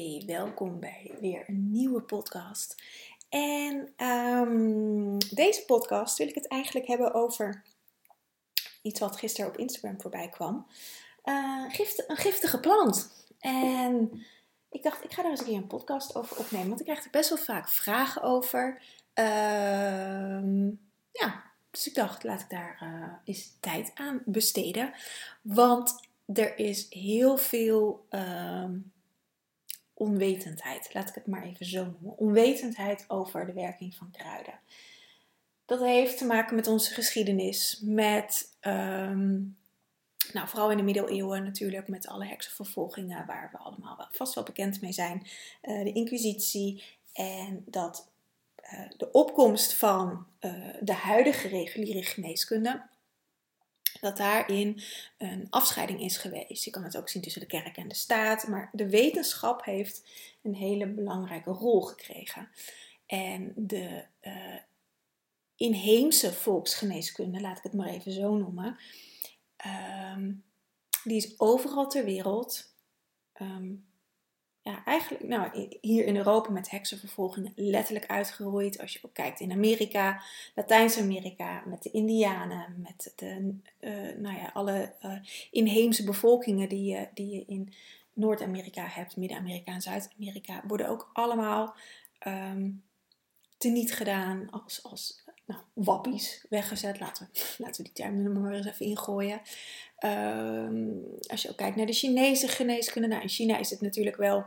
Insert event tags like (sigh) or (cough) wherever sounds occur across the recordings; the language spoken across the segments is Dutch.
Hey, welkom bij weer een nieuwe podcast. En um, deze podcast wil ik het eigenlijk hebben over iets wat gisteren op Instagram voorbij kwam. Gift, een giftige plant. En ik dacht, ik ga daar eens een keer een podcast over opnemen, want ik krijg er best wel vaak vragen over. Uh, ja, dus ik dacht, laat ik daar uh, eens tijd aan besteden. Want er is heel veel ehm, onwetendheid. Laat ik het maar even zo noemen. Onwetendheid over de werking van kruiden. Dat heeft te maken met onze geschiedenis, met, um, nou, vooral in de middeleeuwen natuurlijk, met alle heksenvervolgingen waar we allemaal vast wel bekend mee zijn. Uh, de inquisitie en dat uh, de opkomst van uh, de huidige reguliere geneeskunde dat daarin een afscheiding is geweest. Je kan het ook zien tussen de kerk en de staat, maar de wetenschap heeft een hele belangrijke rol gekregen. En de uh, inheemse volksgeneeskunde, laat ik het maar even zo noemen, um, die is overal ter wereld um, ja, eigenlijk nou, hier in Europa met heksenvervolgingen letterlijk uitgeroeid. Als je ook kijkt in Amerika, Latijns-Amerika, met de Indianen, met de, uh, nou ja, alle uh, inheemse bevolkingen die je, die je in Noord-Amerika hebt, Midden-Amerika en Zuid-Amerika, worden ook allemaal um, teniet gedaan als, als nou, wappies weggezet. Laten we, (laughs) laten we die term er maar eens even ingooien. Um, als je ook kijkt naar de Chinese geneeskunde. Nou, in China is het natuurlijk wel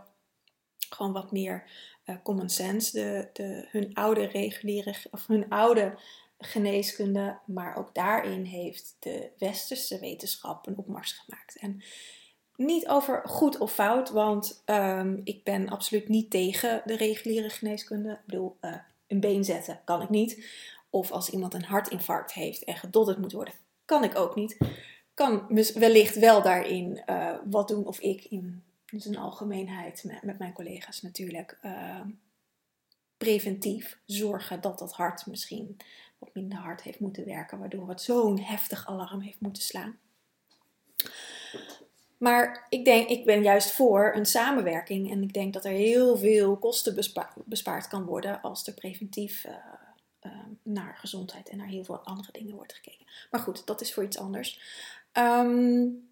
gewoon wat meer uh, common sense. De, de, hun oude reguliere, of hun oude geneeskunde. Maar ook daarin heeft de westerse wetenschap een opmars gemaakt. En niet over goed of fout, want um, ik ben absoluut niet tegen de reguliere geneeskunde. Ik bedoel, uh, een been zetten kan ik niet. Of als iemand een hartinfarct heeft en gedodderd moet worden, kan ik ook niet. Kan wellicht wel daarin uh, wat doen of ik in zijn algemeenheid met, met mijn collega's natuurlijk uh, preventief zorgen dat dat hart misschien wat minder hard heeft moeten werken, waardoor het zo'n heftig alarm heeft moeten slaan. Maar ik denk, ik ben juist voor een samenwerking en ik denk dat er heel veel kosten bespa bespaard kan worden als er preventief uh, uh, naar gezondheid en naar heel veel andere dingen wordt gekeken. Maar goed, dat is voor iets anders. Um,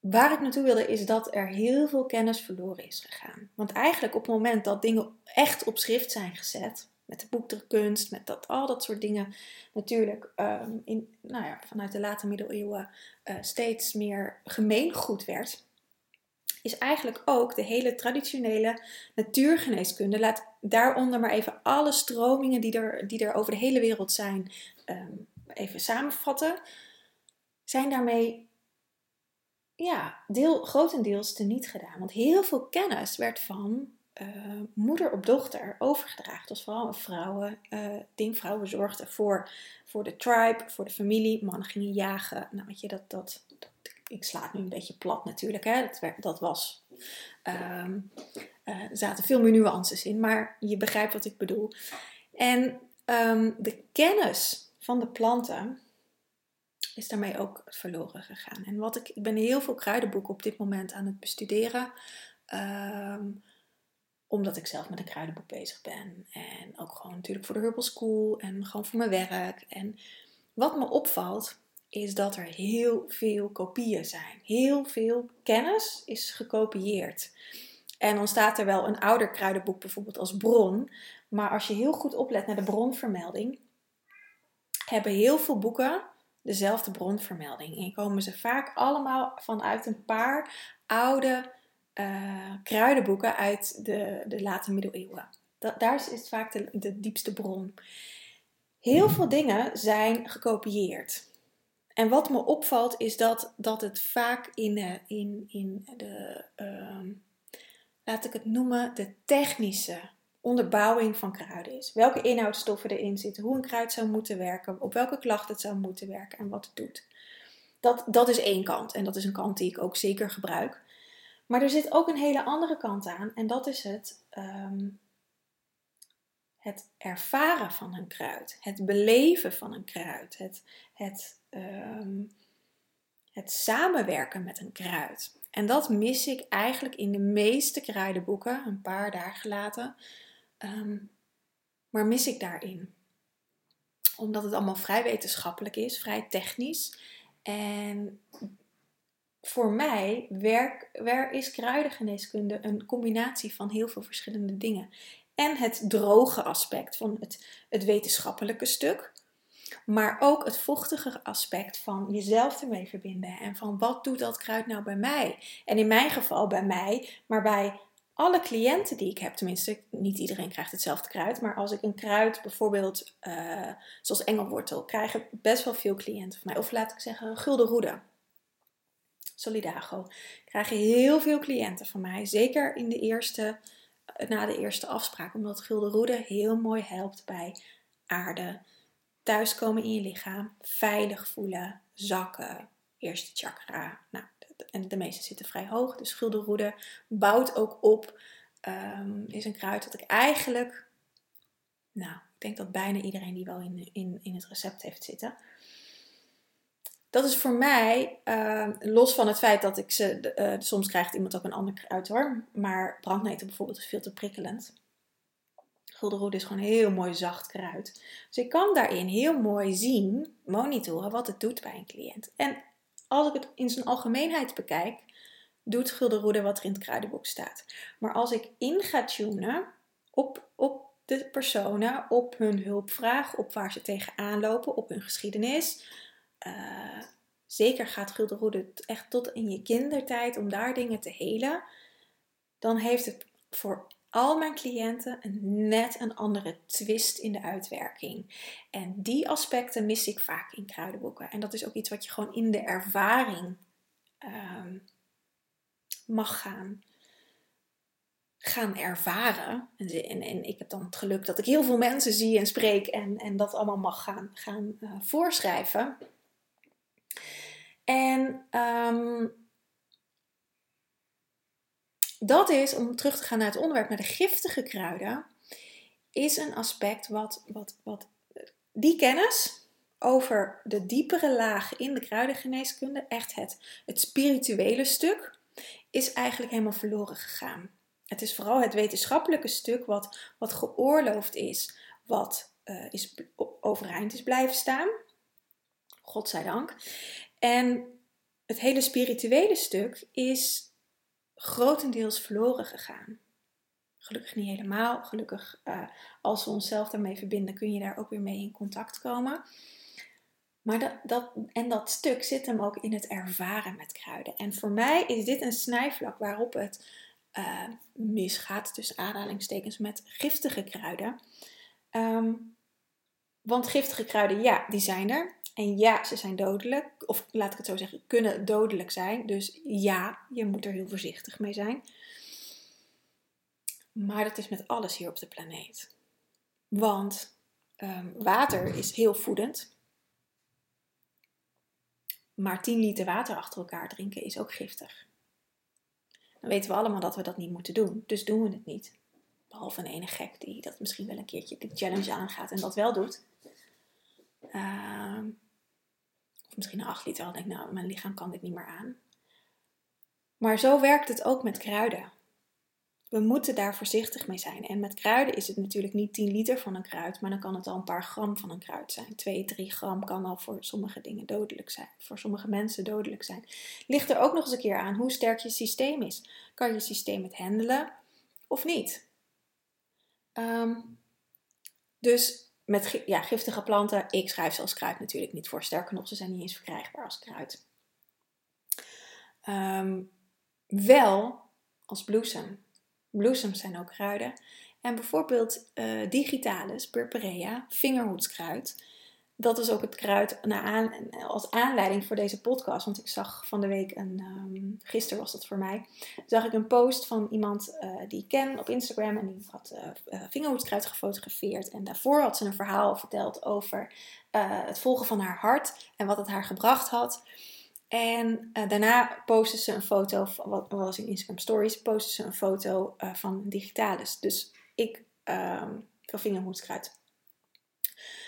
waar ik naartoe wilde is dat er heel veel kennis verloren is gegaan. Want eigenlijk op het moment dat dingen echt op schrift zijn gezet, met de boekdrukkunst, met dat, al dat soort dingen, natuurlijk um, in, nou ja, vanuit de late middeleeuwen uh, steeds meer gemeengoed werd, is eigenlijk ook de hele traditionele natuurgeneeskunde. Laat daaronder maar even alle stromingen die er, die er over de hele wereld zijn, um, even samenvatten. Zijn daarmee ja, deel, grotendeels teniet gedaan. Want heel veel kennis werd van uh, moeder op dochter overgedragen. Dat vooral een vrouwen uh, ding. Vrouwen zorgden voor, voor de tribe, voor de familie. Mannen gingen jagen. Nou, weet je, dat, dat ik sla nu een beetje plat natuurlijk. Hè? Dat, dat was. Um, uh, er zaten veel meer nuances in, maar je begrijpt wat ik bedoel. En um, de kennis van de planten is daarmee ook verloren gegaan. En wat ik, ik ben heel veel kruidenboeken op dit moment aan het bestuderen. Um, omdat ik zelf met een kruidenboek bezig ben. En ook gewoon natuurlijk voor de Herbal School en gewoon voor mijn werk. En wat me opvalt is dat er heel veel kopieën zijn. Heel veel kennis is gekopieerd. En dan staat er wel een ouder kruidenboek bijvoorbeeld als bron. Maar als je heel goed oplet naar de bronvermelding, hebben heel veel boeken dezelfde bronvermelding. En komen ze vaak allemaal vanuit een paar oude uh, kruidenboeken uit de, de late middeleeuwen. Daar is, vaak de diepste bron. Heel veel dingen zijn gekopieerd. En wat me opvalt is dat, dat het vaak in, de, in, in de, uh, laat ik het noemen, de technische onderbouwing van kruiden is. Welke inhoudstoffen erin zitten, hoe een kruid zou moeten werken, op welke klacht het zou moeten werken en wat het doet. Dat, dat is één kant en dat is een kant die ik ook zeker gebruik. Maar er zit ook een hele andere kant aan en dat is het, um, het ervaren van een kruid, het beleven van een kruid, het, het, um, het samenwerken met een kruid. En dat mis ik eigenlijk in de meeste kruidenboeken, een paar daar gelaten. Ehm, maar mis ik daarin. Omdat het allemaal vrij wetenschappelijk is, vrij technisch. En voor mij werk is kruidengeneeskunde een combinatie van heel veel verschillende dingen. En het droge aspect van het, het wetenschappelijke stuk. Maar ook het vochtige aspect van jezelf ermee verbinden. En van wat doet dat kruid nou bij mij? En in mijn geval bij mij, maar bij alle cliënten die ik heb, tenminste, niet iedereen krijgt hetzelfde kruid. Maar als ik een kruid, bijvoorbeeld uh, zoals engelwortel, krijgen best wel veel cliënten van mij. Of laat ik zeggen, gulden roede. Solidago. Krijgen heel veel cliënten van mij. Zeker in de eerste, na de eerste afspraak. Omdat gulden roede heel mooi helpt bij aarde thuiskomen in je lichaam, veilig voelen, zakken, eerste chakra. Nou, en de meeste zitten vrij hoog. Dus schilderroede bouwt ook op. Um, is een kruid dat ik eigenlijk, nou, ik denk dat bijna iedereen die wel in, in, in het recept heeft zitten. Dat is voor mij, uh, los van het feit dat ik ze, uh, soms krijgt iemand ook een ander kruid hoor, maar brandneten bijvoorbeeld is veel te prikkelend. Guldenroede is gewoon heel mooi zacht kruid. Dus ik kan daarin heel mooi zien, monitoren, wat het doet bij een cliënt. En als ik het in zijn algemeenheid bekijk, doet Guldenroede wat er in het kruidenboek staat. Maar als ik in ga tunen op, op de personen, op hun hulpvraag, op waar ze tegenaan lopen, op hun geschiedenis. Uh, zeker gaat Guldenroede echt tot in je kindertijd om daar dingen te helen. Dan heeft het voor al mijn cliënten een net een andere twist in de uitwerking. En die aspecten mis ik vaak in kruidenboeken. En dat is ook iets wat je gewoon in de ervaring um, mag gaan, gaan ervaren. En, en, ik heb dan het geluk dat ik heel veel mensen zie en spreek en, en dat allemaal mag gaan, gaan uh, voorschrijven. En um, dat is, om terug te gaan naar het onderwerp, naar de giftige kruiden, is een aspect wat, wat, wat die kennis over de diepere laag in de kruidengeneeskunde, echt het, het spirituele stuk, is eigenlijk helemaal verloren gegaan. Het is vooral het wetenschappelijke stuk wat, wat geoorloofd is, wat uh, is, overeind is blijven staan. Godzijdank. En het hele spirituele stuk is grotendeels verloren gegaan. Gelukkig niet helemaal. Gelukkig, uh, als we onszelf daarmee verbinden, kun je daar ook weer mee in contact komen. Maar dat, dat, en dat stuk zit hem ook in het ervaren met kruiden. En voor mij is dit een snijvlak waarop het uh, misgaat, tussen aanhalingstekens, met giftige kruiden. Um, want giftige kruiden, ja, die zijn er. En ja, ze zijn dodelijk. Of laat ik het zo zeggen, kunnen dodelijk zijn. Dus ja, je moet er heel voorzichtig mee zijn. Maar dat is met alles hier op de planeet. Want um, water is heel voedend. Maar 10 liter water achter elkaar drinken is ook giftig. Dan weten we allemaal dat we dat niet moeten doen. Dus doen we het niet. Behalve een ene gek die dat misschien wel een keertje de challenge aangaat en dat wel doet. Of misschien een 8 liter al denk nou, mijn lichaam kan dit niet meer aan. Maar zo werkt het ook met kruiden. We moeten daar voorzichtig mee zijn. En met kruiden is het natuurlijk niet 10 liter van een kruid, maar dan kan het al een paar gram van een kruid zijn. 2, 3 gram kan al voor sommige dingen dodelijk zijn. Voor sommige mensen dodelijk zijn. Ligt er ook nog eens een keer aan hoe sterk je systeem is. Kan je systeem het handelen of niet? Um, dus met ja, giftige planten, ik schrijf ze als kruid natuurlijk niet voor. Sterker nog, ze zijn niet eens verkrijgbaar als kruid. Um, wel als bloesem. Bloesems zijn ook kruiden. En bijvoorbeeld uh, digitalis, purpurea, vingerhoedskruid dat is ook het kruid als aanleiding voor deze podcast. Want ik zag van de week, een, um, gisteren was dat voor mij, zag ik een post van iemand uh, die ik ken op Instagram. En die had uh, vingerhoedskruid gefotografeerd. En daarvoor had ze een verhaal verteld over het volgen van haar hart en wat het haar gebracht had. En daarna postte ze een foto, wat was in Instagram Stories, postte ze een foto van Digitalis. Dus ik, um, van vingerhoedskruid.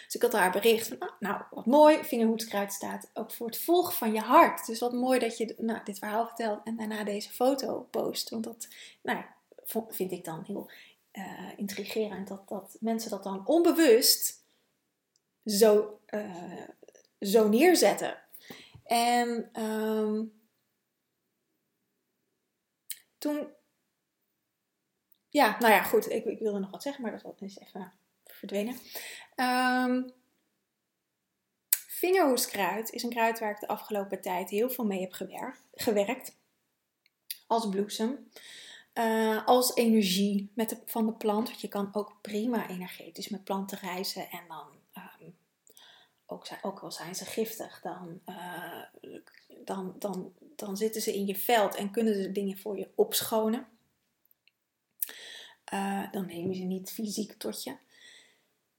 Dus ik had haar bericht van, nou, wat mooi, vingerhoedskruid staat ook voor het volgen van je hart. Dus wat mooi dat je nou, dit verhaal vertelt en daarna deze foto post. Want dat nou, vind ik dan heel uh, intrigerend, dat, dat mensen dat dan onbewust zo, uh, zo neerzetten. En um, toen, ja, nou ja, goed, ik, ik wilde nog wat zeggen, maar dat dus even verdwenen. Um, vingerhoeskruid is een kruid waar ik de afgelopen tijd heel veel mee heb gewerkt. Als bloesem. Uh, als energie met van de plant. Want je kan ook prima energetisch met planten reizen. En dan, um, ook, ook al zijn ze giftig, dan, uh, dan, dan, dan zitten ze in je veld en kunnen ze dingen voor je opschonen. Uh, dan nemen ze niet fysiek tot je.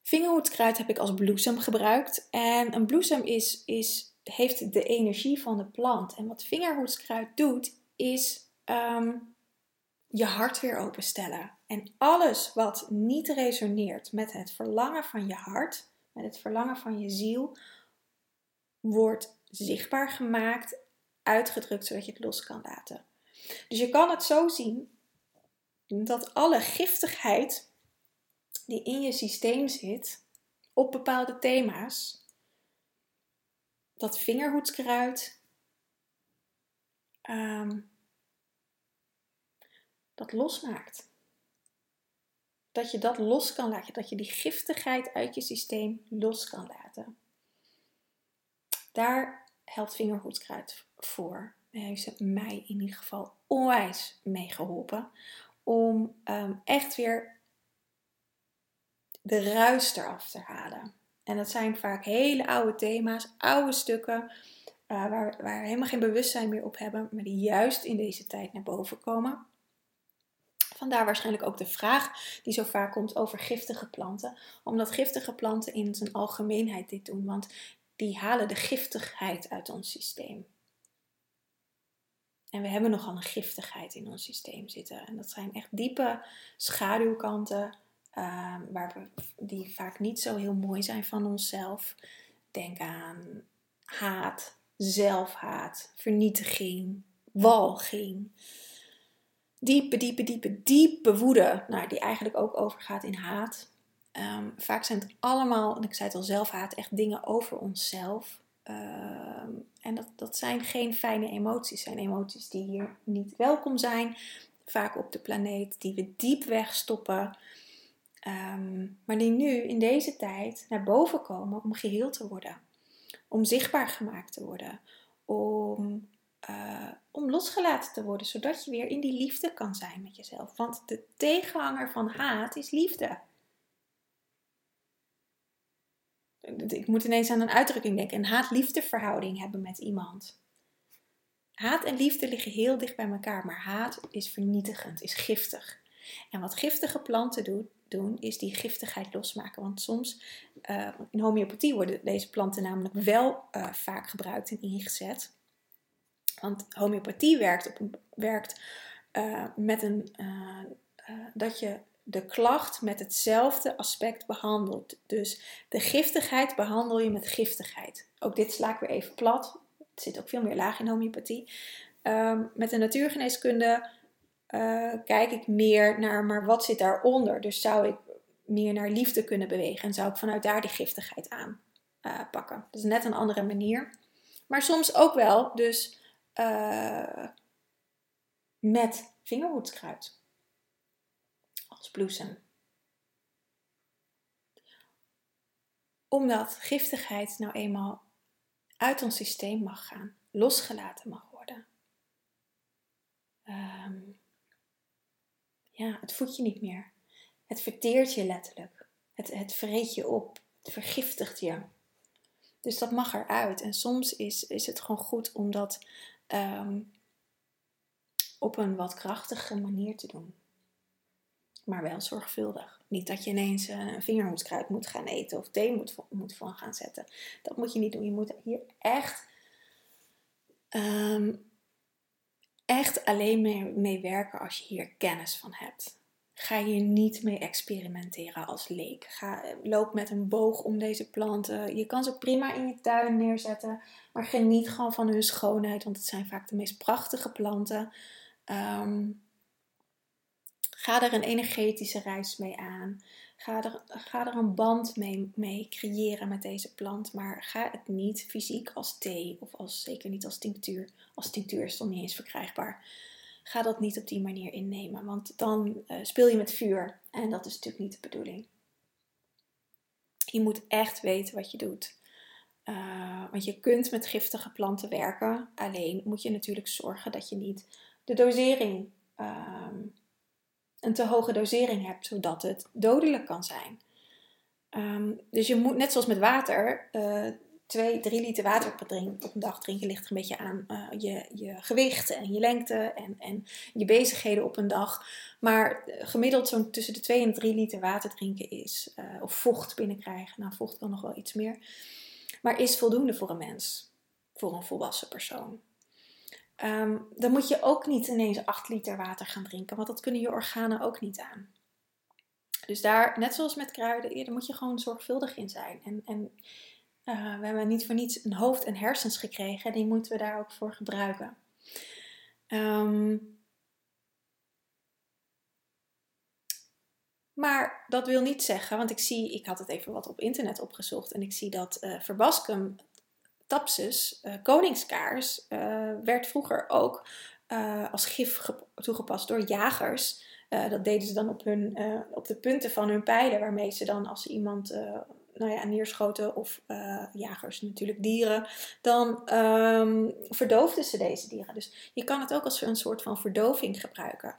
Vingerhoedskruid heb ik als bloesem gebruikt. En een bloesem is, is, heeft de energie van de plant. En wat vingerhoedskruid doet, is um, je hart weer openstellen. En alles wat niet resoneert met het verlangen van je hart, met het verlangen van je ziel, wordt zichtbaar gemaakt, uitgedrukt, zodat je het los kan laten. Dus je kan het zo zien dat alle giftigheid die in je systeem zit op bepaalde thema's, dat vingerhoedskruid, um, dat losmaakt. Dat je dat los kan laten, dat je die giftigheid uit je systeem los kan laten. Daar helpt vingerhoedskruid voor. Daar heeft mij in ieder geval onwijs mee geholpen. Om ehm, echt weer de ruis eraf te halen. En dat zijn vaak hele oude thema's, oude stukken, uh, waar, waar we helemaal geen bewustzijn meer op hebben, maar die juist in deze tijd naar boven komen. Vandaar waarschijnlijk ook de vraag die zo vaak komt over giftige planten. Omdat giftige planten in zijn algemeenheid dit doen, want die halen de giftigheid uit ons systeem. En we hebben nogal een giftigheid in ons systeem zitten. En dat zijn echt diepe schaduwkanten, uh, waar we, die vaak niet zo heel mooi zijn van onszelf. Denk aan haat, zelfhaat, vernietiging, walging diepe, diepe, diepe, diepe woede, nou, die eigenlijk ook overgaat in haat. Um, vaak zijn het allemaal, en ik zei het al zelf, haat echt dingen over onszelf. Um, en dat, dat zijn geen fijne emoties, zijn emoties die hier niet welkom zijn. Vaak op de planeet, die we diep wegstoppen. Um, maar die nu in deze tijd naar boven komen om geheeld te worden. Om zichtbaar gemaakt te worden. Om uh, om losgelaten te worden, zodat je weer in die liefde kan zijn met jezelf. Want de tegenhanger van haat is liefde. Ik moet ineens aan een uitdrukking denken: een haat-liefde verhouding hebben met iemand. Haat en liefde liggen heel dicht bij elkaar, maar haat is vernietigend, is giftig. En wat giftige planten doen, doen is die giftigheid losmaken. Want soms, uh, in homeopathie worden deze planten namelijk wel uh, vaak gebruikt en ingezet. Want homeopathie werkt, op, werkt uh, met een, dat je de klacht met hetzelfde aspect behandelt. Dus de giftigheid behandel je met giftigheid. Ook dit sla ik weer even plat. Het zit ook veel meer laag in homeopathie. Um, met de natuurgeneeskunde kijk ik meer naar, maar wat zit daaronder? Dus zou ik meer naar liefde kunnen bewegen en zou ik vanuit daar die giftigheid aanpakken. dat is net een andere manier. Maar soms ook wel, dus uh, met vingerhoedskruid als bloesem. Omdat giftigheid nou eenmaal uit ons systeem mag gaan, losgelaten mag worden. Um, ja, het voedt je niet meer. Het verteert je letterlijk. Het, het vreet je op. Het vergiftigt je. Dus dat mag eruit. En soms is, is het gewoon goed om dat um, op een wat krachtige manier te doen. Maar wel zorgvuldig. Niet dat je ineens een vingerhoedskruid moet gaan eten of thee moet, moet van gaan zetten. Dat moet je niet doen. Je moet hier echt, um, echt alleen mee, mee werken als je hier kennis van hebt. ga je niet mee experimenteren als leek. Ga, loop met een boog om deze planten. Je kan ze prima in je tuin neerzetten, maar geniet gewoon van hun schoonheid, want het zijn vaak de meest prachtige planten. Ehm, ga er een energetische reis mee aan. Ga er, een band mee, mee creëren met deze plant, maar ga het niet fysiek als thee of als, zeker niet als tinctuur. Als tinctuur is het nog niet eens verkrijgbaar ga dat niet op die manier innemen. Want dan uh, speel je met vuur. En dat is natuurlijk niet de bedoeling. Je moet echt weten wat je doet. Uh, want je kunt met giftige planten werken. Alleen moet je natuurlijk zorgen dat je niet de dosering, uh, een te hoge dosering hebt, zodat het dodelijk kan zijn. Um, dus je moet, net zoals met water, uh, 2, 3 liter water op een, op een dag drinken ligt een beetje aan uh, je, je gewicht en je lengte en, en je bezigheden op een dag. Maar gemiddeld zo'n tussen de 2 en 3 liter water drinken is, uh, of vocht binnenkrijgen, nou vocht kan nog wel iets meer, maar is voldoende voor een mens, voor een volwassen persoon. Um, dan moet je ook niet ineens 8 liter water gaan drinken, want dat kunnen je organen ook niet aan. Dus daar, net zoals met kruiden, daar moet je gewoon zorgvuldig in zijn. En, en uh, we hebben niet voor niets een hoofd en hersens gekregen. Die moeten we daar ook voor gebruiken. Um, maar dat wil niet zeggen, want ik zie, ik had het even wat op internet opgezocht en ik zie dat uh, tapsus, uh, koningskaars, werd vroeger ook als gif toegepast door jagers. dat deden ze dan op, hun, op de punten van hun pijlen, waarmee ze dan als iemand nou ja, neerschoten of jagers natuurlijk dieren, dan um, verdoofden ze deze dieren. Dus je kan het ook als een soort van verdoving gebruiken.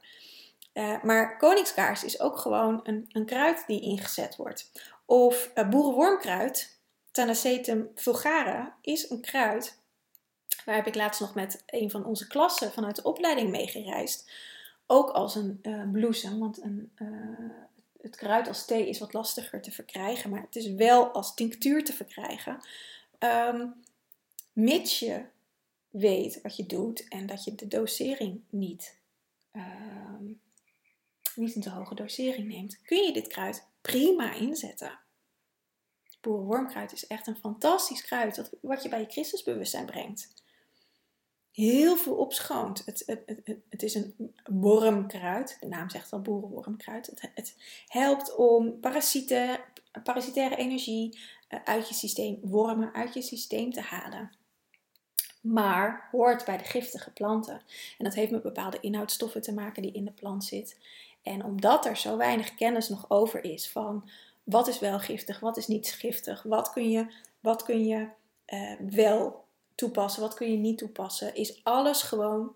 Maar koningskaars is ook gewoon een, een kruid die ingezet wordt. Of boerenwormkruid, Tanacetum vulgare, is een kruid. Waar heb ik laatst nog met een van onze klassen vanuit de opleiding mee gereisd. Ook als een bloesem, want een, het kruid als thee is wat lastiger te verkrijgen, maar het is wel als tinctuur te verkrijgen. Um, mits je weet wat je doet en dat je de dosering niet, um, niet een te hoge dosering neemt, kun je dit kruid prima inzetten. Boerenwormkruid is echt een fantastisch kruid wat je bij je Christusbewustzijn brengt heel veel opschoont. Het, het, het, het, is een wormkruid. De naam zegt al boerenwormkruid. Het, helpt om parasieten, parasitaire energie eh, uit je systeem, wormen uit je systeem te halen. Maar hoort bij de giftige planten. En dat heeft met bepaalde inhoudstoffen te maken die in de plant zit. En omdat er zo weinig kennis nog over is van wat is wel giftig, wat is niet giftig, wat kun je, wat kun je uh, wel toepassen, wat kun je niet toepassen, is alles gewoon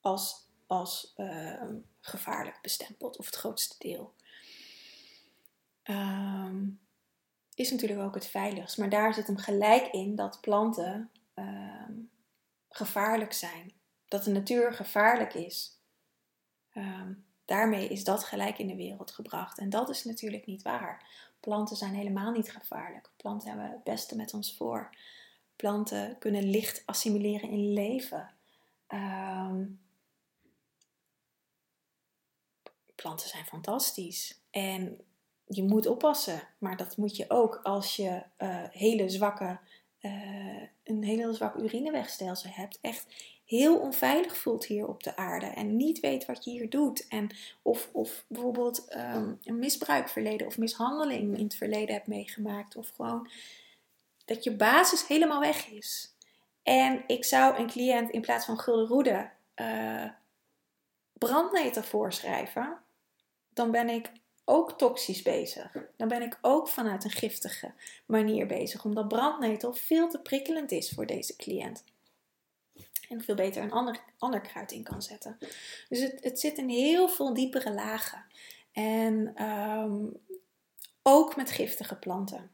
als, als uh, gevaarlijk bestempeld, of het grootste deel. Um, is natuurlijk ook het veiligst, maar daar zit hem gelijk in dat planten uh, gevaarlijk zijn. Dat de natuur gevaarlijk is. Um, daarmee is dat gelijk in de wereld gebracht. En dat is natuurlijk niet waar. Planten zijn helemaal niet gevaarlijk. Planten hebben het beste met ons voor. Planten kunnen licht assimileren in leven. Um, planten zijn fantastisch. En je moet oppassen. Maar dat moet je ook als je uh, hele zwakke, uh, een hele zwak urinewegstelsel hebt. Echt heel onveilig voelt hier op de aarde. En niet weet wat je hier doet. En of, of bijvoorbeeld um, een misbruikverleden of mishandeling in het verleden hebt meegemaakt. Of gewoon dat je basis helemaal weg is. En ik zou een cliënt in plaats van gulden roede uh, brandnetel voorschrijven, dan ben ik ook toxisch bezig. Dan ben ik ook vanuit een giftige manier bezig, omdat brandnetel veel te prikkelend is voor deze cliënt. En veel beter een ander, ander kruid in kan zetten. Dus het, het zit in heel veel diepere lagen. En um, ook met giftige planten.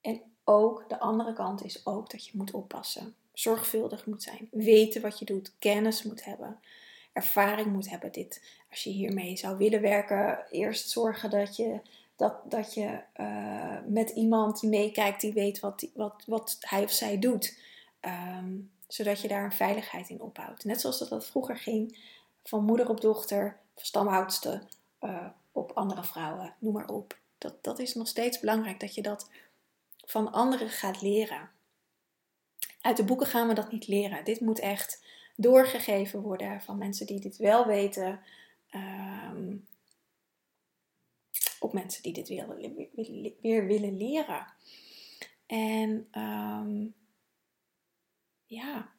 En ook de andere kant is ook dat je moet oppassen. Zorgvuldig moet zijn. Weten wat je doet. Kennis moet hebben. Ervaring moet hebben. Dit, als je hiermee zou willen werken, eerst zorgen dat je, dat, dat je uh, met iemand meekijkt die weet wat, wat, wat hij of zij doet. Um, zodat je daar een veiligheid in opbouwt. Net zoals dat, dat vroeger ging van moeder op dochter, stamhoudster uh, op andere vrouwen, noem maar op. Dat, dat is nog steeds belangrijk dat je dat van anderen gaat leren. Uit de boeken gaan we dat niet leren. Dit moet echt doorgegeven worden van mensen die dit wel weten. Um, op mensen die dit weer, willen leren. En um, ja,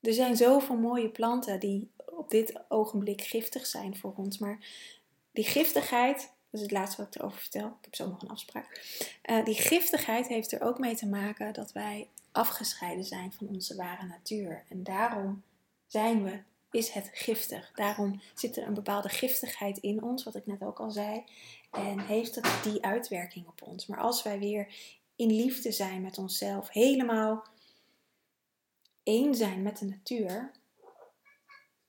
er zijn zoveel mooie planten die op dit ogenblik giftig zijn voor ons. Maar die giftigheid, dat is het laatste wat ik erover vertel. Ik heb zo nog een afspraak. Uh, die giftigheid heeft er ook mee te maken dat wij afgescheiden zijn van onze ware natuur. En daarom zijn we, is het giftig. Daarom zit er een bepaalde giftigheid in ons, wat ik net ook al zei. En heeft het die uitwerking op ons. Maar als wij weer in liefde zijn met onszelf, helemaal één zijn met de natuur,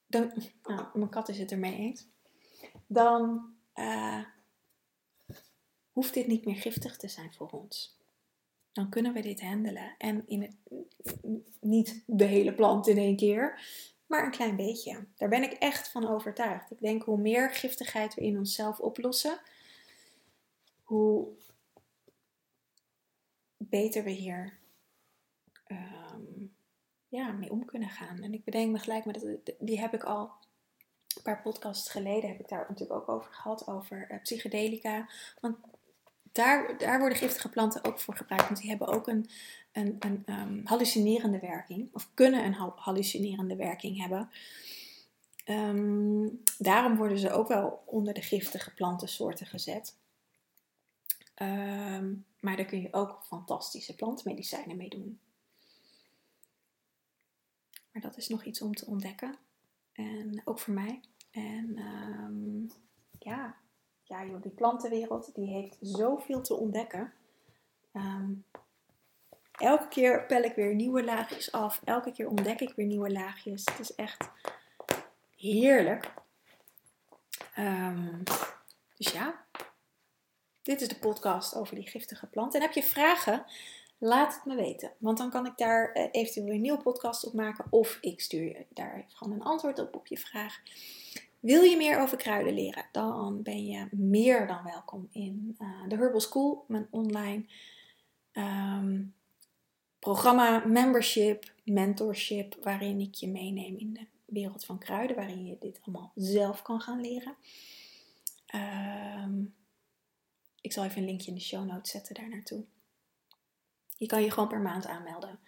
dan, nou, mijn kat is het ermee eens, dan uh, hoeft dit niet meer giftig te zijn voor ons. Dan kunnen we dit handelen. En in het, niet de hele plant in één keer, maar een klein beetje. Daar ben ik echt van overtuigd. Ik denk hoe meer giftigheid we in onszelf oplossen, hoe beter we hier um, ja, mee om kunnen gaan. En ik bedenk me gelijk, maar die heb ik al een paar podcasts geleden, heb ik daar natuurlijk ook over gehad, over uh, psychedelica. Want daar, daar worden giftige planten ook voor gebruikt, want die hebben ook een, een, een um, hallucinerende werking, of kunnen een hallucinerende werking hebben. Um, daarom worden ze ook wel onder de giftige plantensoorten gezet. Um, maar daar kun je ook fantastische plantmedicijnen mee doen. Maar dat is nog iets om te ontdekken. En ook voor mij. En ja, ja die plantenwereld die heeft zoveel te ontdekken. Um, elke keer pel ik weer nieuwe laagjes af. Elke keer ontdek ik weer nieuwe laagjes. Het is echt heerlijk. Um, dus ja, dit is de podcast over die giftige planten. En heb je vragen? Laat het me weten, want dan kan ik daar uh, eventueel een nieuwe podcast op maken of ik stuur je daar gewoon een antwoord op op je vraag. Wil je meer over kruiden leren? Dan ben je meer dan welkom in uh, de Herbal School, mijn online um, programma, membership, mentorship, waarin ik je meeneem in de wereld van kruiden, waarin je dit allemaal zelf kan gaan leren. Um, ik zal even een linkje in de show notes zetten daar naartoe. Je kan je gewoon per maand aanmelden.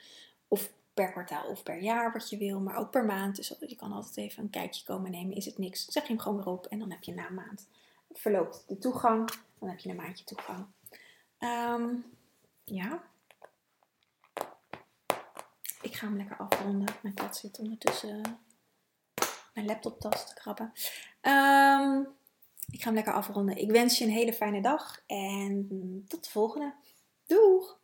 Of per kwartaal of per jaar wat je wil, maar ook per maand. Dus je kan altijd even een kijkje komen nemen. Is het niks? Zeg hem gewoon weer op en dan heb je na een maand verloopt de toegang. Dan heb je een maandje toegang. Um, ja. Ik ga hem lekker afronden. Mijn kat zit ondertussen mijn laptoptas te krabben. Um, ik ga hem lekker afronden. Ik wens je een hele fijne dag en tot de volgende. Doeg!